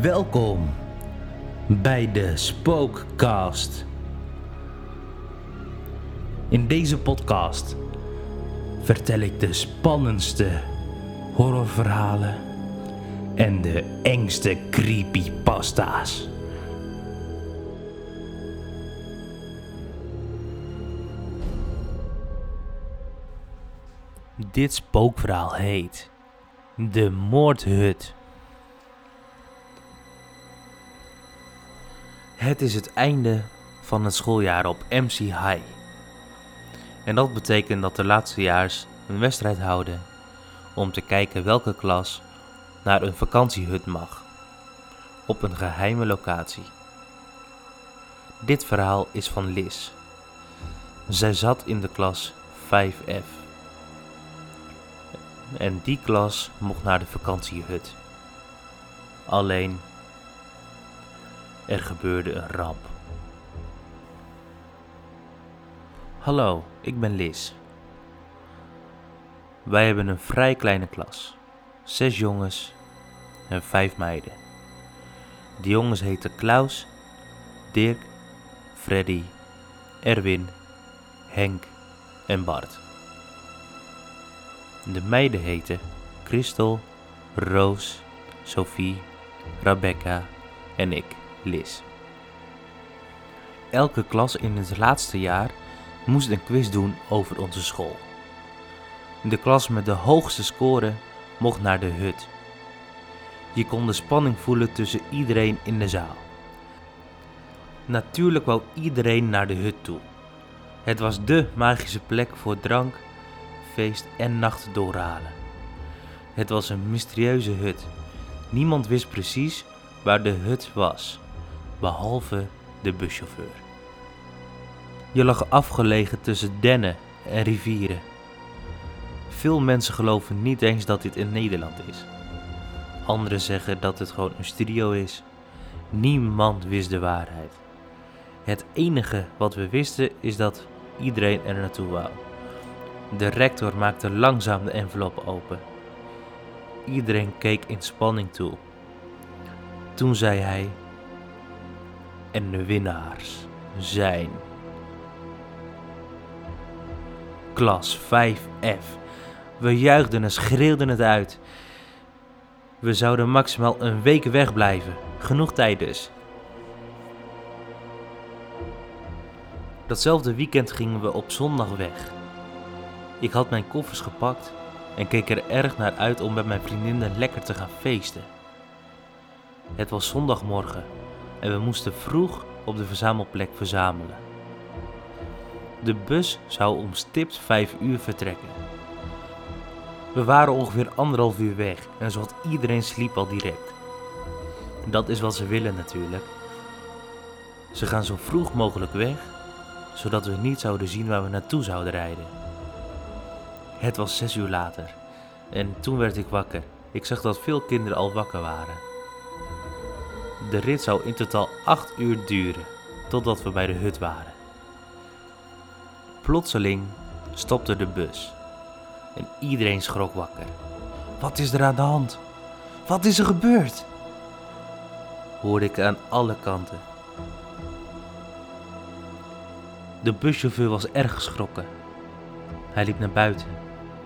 Welkom bij de Spookcast. In deze podcast vertel ik de spannendste horrorverhalen en de engste creepypasta's. Dit spookverhaal heet De Moordhut. Het is het einde van het schooljaar op MC High. En dat betekent dat de laatstejaars een wedstrijd houden om te kijken welke klas naar een vakantiehut mag. Op een geheime locatie. Dit verhaal is van Liz. Zij zat in de klas 5F. En die klas mocht naar de vakantiehut. Alleen, er gebeurde een ramp. Hallo, ik ben Liz. Wij hebben een vrij kleine klas. Zes jongens en vijf meiden. De jongens heten Klaus, Dirk, Freddy, Erwin, Henk en Bart. De meiden heten Christel, Roos, Sophie, Rebecca en ik, Liz. Elke klas in het laatste jaar moest een quiz doen over onze school. De klas met de hoogste score mocht naar de hut. Je kon de spanning voelen tussen iedereen in de zaal. Natuurlijk wou iedereen naar de hut toe. Het was dé magische plek voor drank, feest en nacht doorhalen. Het was een mysterieuze hut. Niemand wist precies waar de hut was, behalve de buschauffeur. Je lag afgelegen tussen dennen en rivieren. Veel mensen geloven niet eens dat dit in Nederland is. Anderen zeggen dat het gewoon een studio is. Niemand wist de waarheid. Het enige wat we wisten is dat iedereen er naartoe wou. De rector maakte langzaam de envelop open. Iedereen keek in spanning toe. Toen zei hij: En de winnaars zijn. Klas 5F. We juichten en schreeuwden het uit. We zouden maximaal een week wegblijven. Genoeg tijd dus. Datzelfde weekend gingen we op zondag weg. Ik had mijn koffers gepakt en keek er erg naar uit om met mijn vriendinnen lekker te gaan feesten. Het was zondagmorgen en we moesten vroeg op de verzamelplek verzamelen. De bus zou om stipt 5 uur vertrekken. We waren ongeveer anderhalf uur weg en zowat iedereen sliep al direct. Dat is wat ze willen natuurlijk. Ze gaan zo vroeg mogelijk weg, zodat we niet zouden zien waar we naartoe zouden rijden. Het was zes uur later en toen werd ik wakker. Ik zag dat veel kinderen al wakker waren. De rit zou in totaal acht uur duren, totdat we bij de hut waren. Plotseling stopte de bus en iedereen schrok wakker. Wat is er aan de hand? Wat is er gebeurd? Hoorde ik aan alle kanten. De buschauffeur was erg geschrokken. Hij liep naar buiten,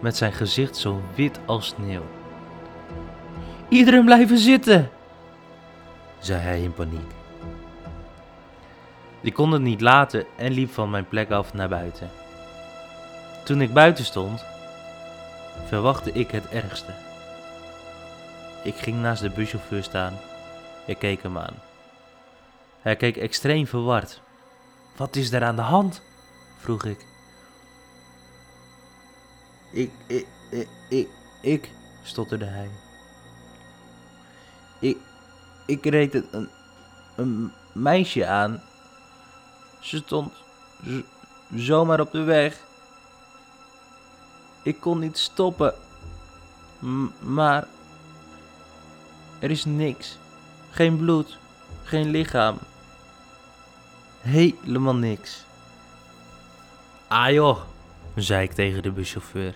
met zijn gezicht zo wit als sneeuw. Iedereen blijven zitten, zei hij in paniek. Ik kon het niet laten en liep van mijn plek af naar buiten. Toen ik buiten stond, verwachtte ik het ergste. Ik ging naast de buschauffeur staan. Ik keek hem aan. Hij keek extreem verward. Wat is er aan de hand? vroeg ik. Ik, ik, ik, ik, ik stotterde hij. Ik, ik reed een, een meisje aan. Ze stond zomaar op de weg. Ik kon niet stoppen. Maar er is niks. Geen bloed, geen lichaam. Helemaal niks. Ah joh, zei ik tegen de buschauffeur.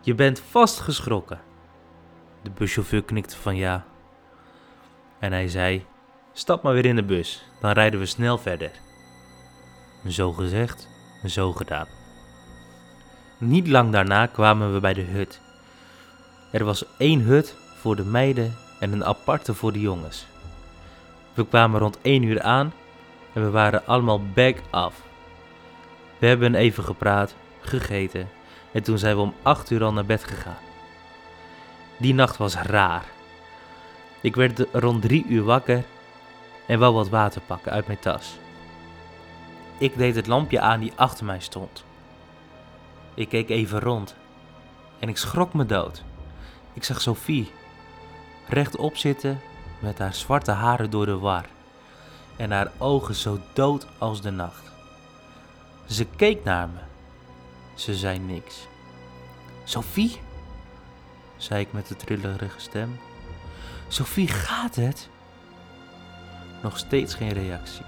Je bent vast geschrokken. De buschauffeur knikte van ja. En hij zei: Stap maar weer in de bus, dan rijden we snel verder. Zo gezegd, zo gedaan. Niet lang daarna kwamen we bij de hut. Er was één hut voor de meiden en een aparte voor de jongens. We kwamen rond 1 uur aan en we waren allemaal back af. We hebben even gepraat, gegeten en toen zijn we om 8 uur al naar bed gegaan. Die nacht was raar. Ik werd rond 3 uur wakker en wou wat water pakken uit mijn tas. Ik deed het lampje aan die achter mij stond. Ik keek even rond en ik schrok me dood. Ik zag Sophie rechtop zitten met haar zwarte haren door de war en haar ogen zo dood als de nacht. Ze keek naar me. Ze zei niks. Sophie? zei ik met een trillerige stem. Sophie, gaat het? Nog steeds geen reactie.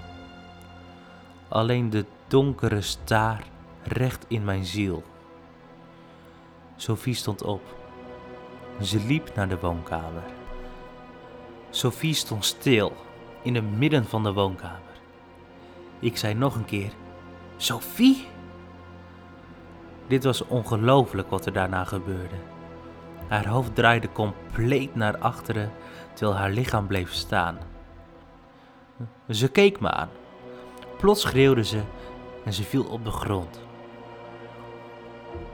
Alleen de donkere staar recht in mijn ziel. Sophie stond op. Ze liep naar de woonkamer. Sophie stond stil in het midden van de woonkamer. Ik zei nog een keer: Sophie? Dit was ongelooflijk wat er daarna gebeurde. Haar hoofd draaide compleet naar achteren terwijl haar lichaam bleef staan. Ze keek me aan. Plots schreeuwde ze en ze viel op de grond.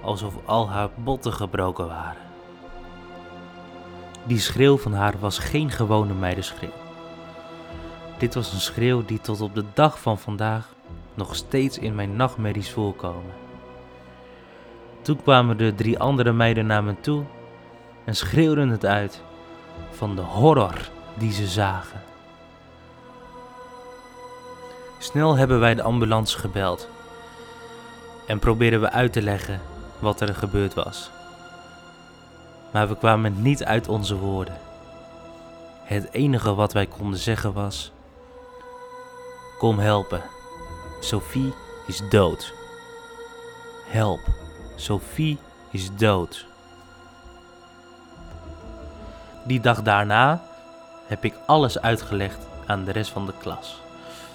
Alsof al haar botten gebroken waren. Die schreeuw van haar was geen gewone meidenschreeuw. Dit was een schreeuw die tot op de dag van vandaag nog steeds in mijn nachtmerries voorkomen. Toen kwamen de drie andere meiden naar me toe en schreeuwden het uit van de horror die ze zagen. Snel hebben wij de ambulance gebeld en probeerden we uit te leggen wat er gebeurd was. Maar we kwamen niet uit onze woorden. Het enige wat wij konden zeggen was: Kom helpen. Sophie is dood. Help. Sophie is dood. Die dag daarna heb ik alles uitgelegd aan de rest van de klas.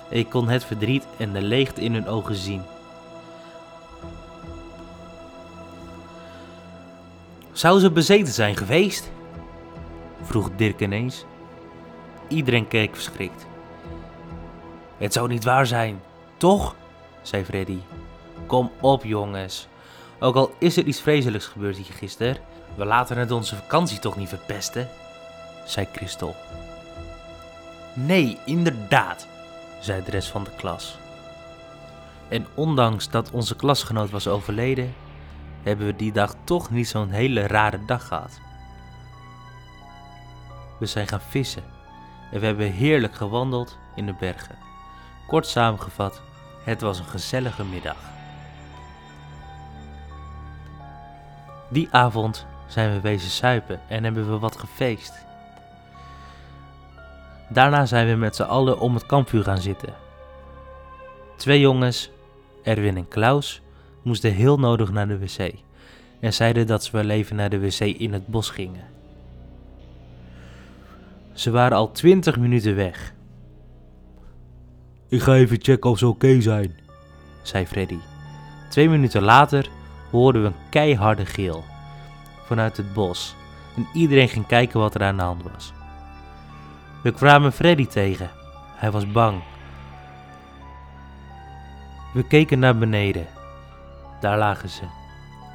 Ik kon het verdriet en de leegte in hun ogen zien. Zou ze bezeten zijn geweest? vroeg Dirk ineens. Iedereen keek verschrikt. Het zou niet waar zijn, toch? zei Freddy. Kom op, jongens. Ook al is er iets vreselijks gebeurd hier gisteren, we laten het onze vakantie toch niet verpesten, zei Christel. Nee, inderdaad, zei de rest van de klas. En ondanks dat onze klasgenoot was overleden, hebben we die dag toch niet zo'n hele rare dag gehad. We zijn gaan vissen en we hebben heerlijk gewandeld in de bergen. Kort samengevat, het was een gezellige middag. Die avond zijn we wezen suipen en hebben we wat gefeest. Daarna zijn we met z'n allen om het kampvuur gaan zitten. Twee jongens, Erwin en Klaus, moesten heel nodig naar de wc en zeiden dat ze wel even naar de wc in het bos gingen. Ze waren al twintig minuten weg. Ik ga even checken of ze oké zijn, zei Freddy. Twee minuten later hoorden we een keiharde geel vanuit het bos en iedereen ging kijken wat er aan de hand was. We kwamen Freddy tegen. Hij was bang. We keken naar beneden. Daar lagen ze,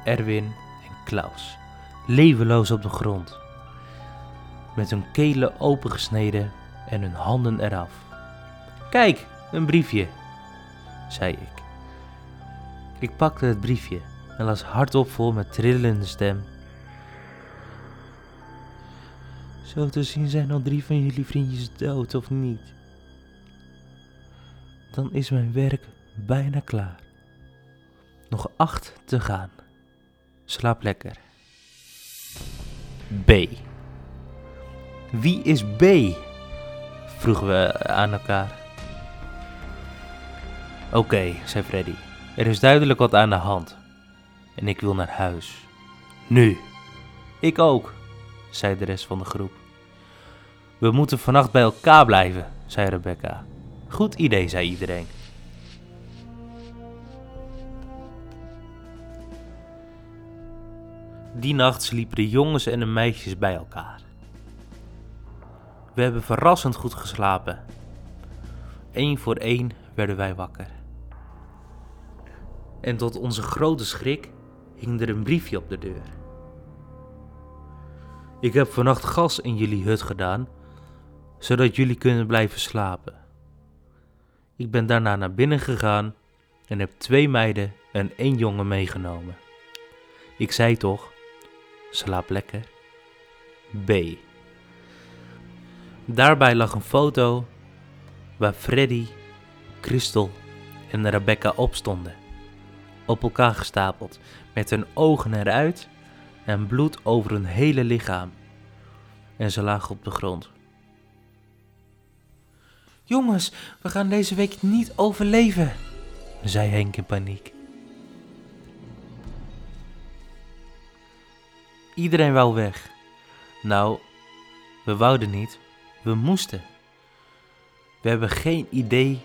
Erwin en Klaus, levenloos op de grond, met hun kelen opengesneden en hun handen eraf. Kijk, een briefje, zei ik. Ik pakte het briefje en las hardop voor met trillende stem. Zo te zien zijn al drie van jullie vriendjes dood of niet. Dan is mijn werk bijna klaar. Nog acht te gaan. Slaap lekker. B. Wie is B? vroegen we aan elkaar. Oké, zei Freddy. Er is duidelijk wat aan de hand. En ik wil naar huis. Nu. Ik ook, zei de rest van de groep. We moeten vannacht bij elkaar blijven, zei Rebecca. Goed idee, zei iedereen. Die nacht sliepen de jongens en de meisjes bij elkaar. We hebben verrassend goed geslapen. Eén voor één werden wij wakker. En tot onze grote schrik hing er een briefje op de deur. Ik heb vannacht gas in jullie hut gedaan, zodat jullie kunnen blijven slapen. Ik ben daarna naar binnen gegaan en heb twee meiden en één jongen meegenomen. Ik zei toch, slaap lekker. B. Daarbij lag een foto waar Freddy, Christel en Rebecca op stonden. Op elkaar gestapeld, met hun ogen eruit en bloed over hun hele lichaam. En ze lagen op de grond. Jongens, we gaan deze week niet overleven, zei Henk in paniek. Iedereen wou weg. Nou, we wouden niet, we moesten. We hebben geen idee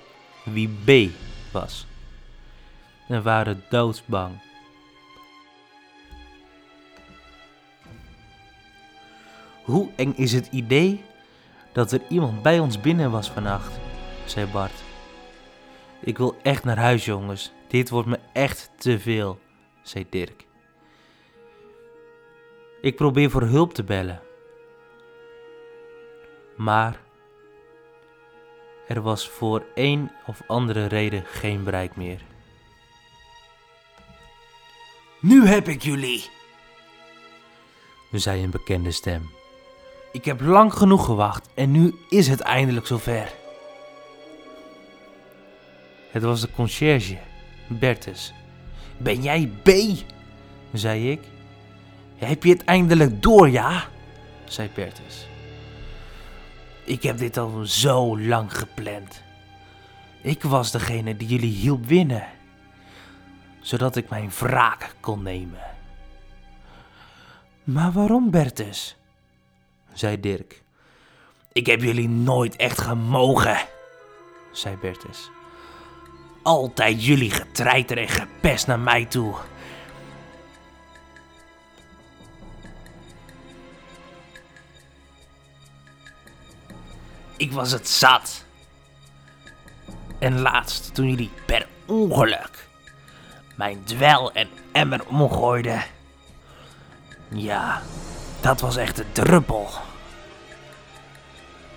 wie B was. En waren doodsbang. Hoe eng is het idee dat er iemand bij ons binnen was vannacht, zei Bart. Ik wil echt naar huis, jongens. Dit wordt me echt te veel, zei Dirk. Ik probeer voor hulp te bellen. Maar er was voor een of andere reden geen bereik meer. Nu heb ik jullie, zei een bekende stem. Ik heb lang genoeg gewacht en nu is het eindelijk zover. Het was de conciërge, Bertus. Ben jij B? zei ik. Heb je het eindelijk door, ja? zei Bertus. Ik heb dit al zo lang gepland. Ik was degene die jullie hielp winnen, zodat ik mijn wraak kon nemen. Maar waarom, Bertus? Zei Dirk. Ik heb jullie nooit echt gemogen, zei Bertus. Altijd jullie getreiter en gepest naar mij toe. Ik was het zat. En laatst, toen jullie per ongeluk mijn dwel en emmer omgooiden. Ja, dat was echt een druppel.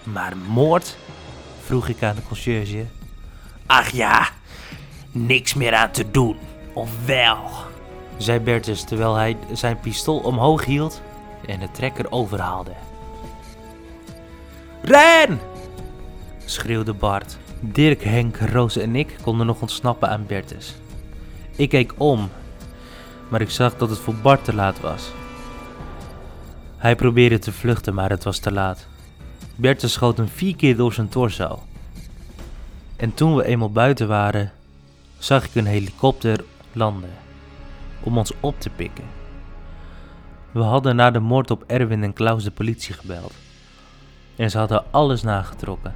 Maar moord? vroeg ik aan de conciërge. Ach ja, niks meer aan te doen. Of wel? zei Bertus terwijl hij zijn pistool omhoog hield en de trekker overhaalde. Ren! schreeuwde Bart. Dirk, Henk, Roos en ik konden nog ontsnappen aan Bertus. Ik keek om, maar ik zag dat het voor Bart te laat was. Hij probeerde te vluchten, maar het was te laat. Bertus schoot hem vier keer door zijn torso. En toen we eenmaal buiten waren, zag ik een helikopter landen om ons op te pikken. We hadden na de moord op Erwin en Klaus de politie gebeld. En ze hadden alles nagetrokken.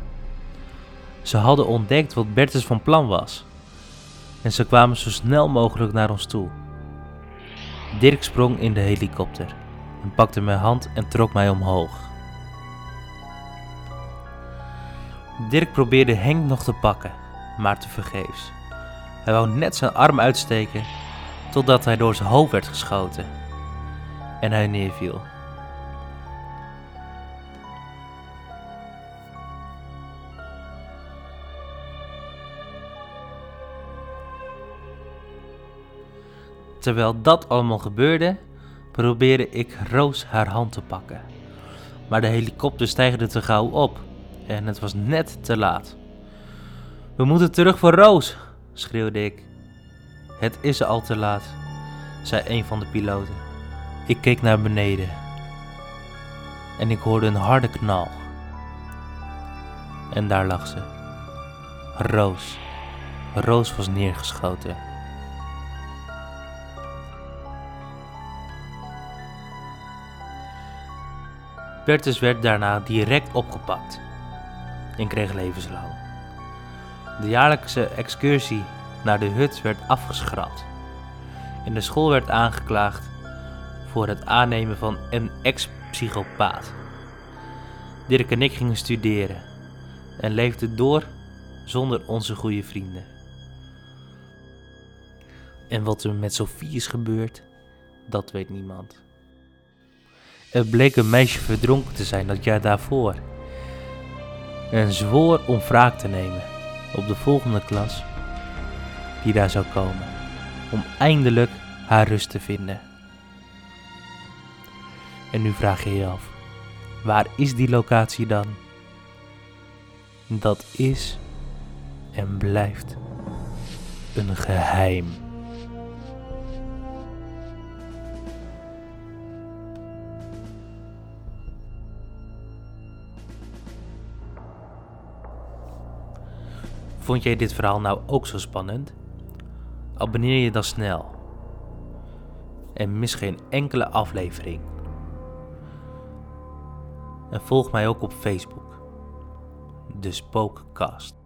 Ze hadden ontdekt wat Bertus van plan was. En ze kwamen zo snel mogelijk naar ons toe. Dirk sprong in de helikopter en pakte mijn hand en trok mij omhoog. Dirk probeerde Henk nog te pakken, maar tevergeefs. Hij wou net zijn arm uitsteken totdat hij door zijn hoofd werd geschoten en hij neerviel. Terwijl dat allemaal gebeurde, probeerde ik Roos haar hand te pakken. Maar de helikopter stijgde te gauw op en het was net te laat. We moeten terug voor Roos, schreeuwde ik. Het is al te laat, zei een van de piloten. Ik keek naar beneden en ik hoorde een harde knal. En daar lag ze. Roos. Roos was neergeschoten. Bertus werd daarna direct opgepakt en kreeg levenslang. De jaarlijkse excursie naar de hut werd afgeschrapt. En de school werd aangeklaagd voor het aannemen van een ex-psychopaat. Dirk en ik gingen studeren en leefden door zonder onze goede vrienden. En wat er met Sophie is gebeurd, dat weet niemand. Er bleek een meisje verdronken te zijn dat jaar daarvoor. En zwoer om wraak te nemen op de volgende klas die daar zou komen. Om eindelijk haar rust te vinden. En nu vraag je je af, waar is die locatie dan? Dat is en blijft een geheim. Vond jij dit verhaal nou ook zo spannend? Abonneer je dan snel. En mis geen enkele aflevering. En volg mij ook op Facebook. De Spookcast.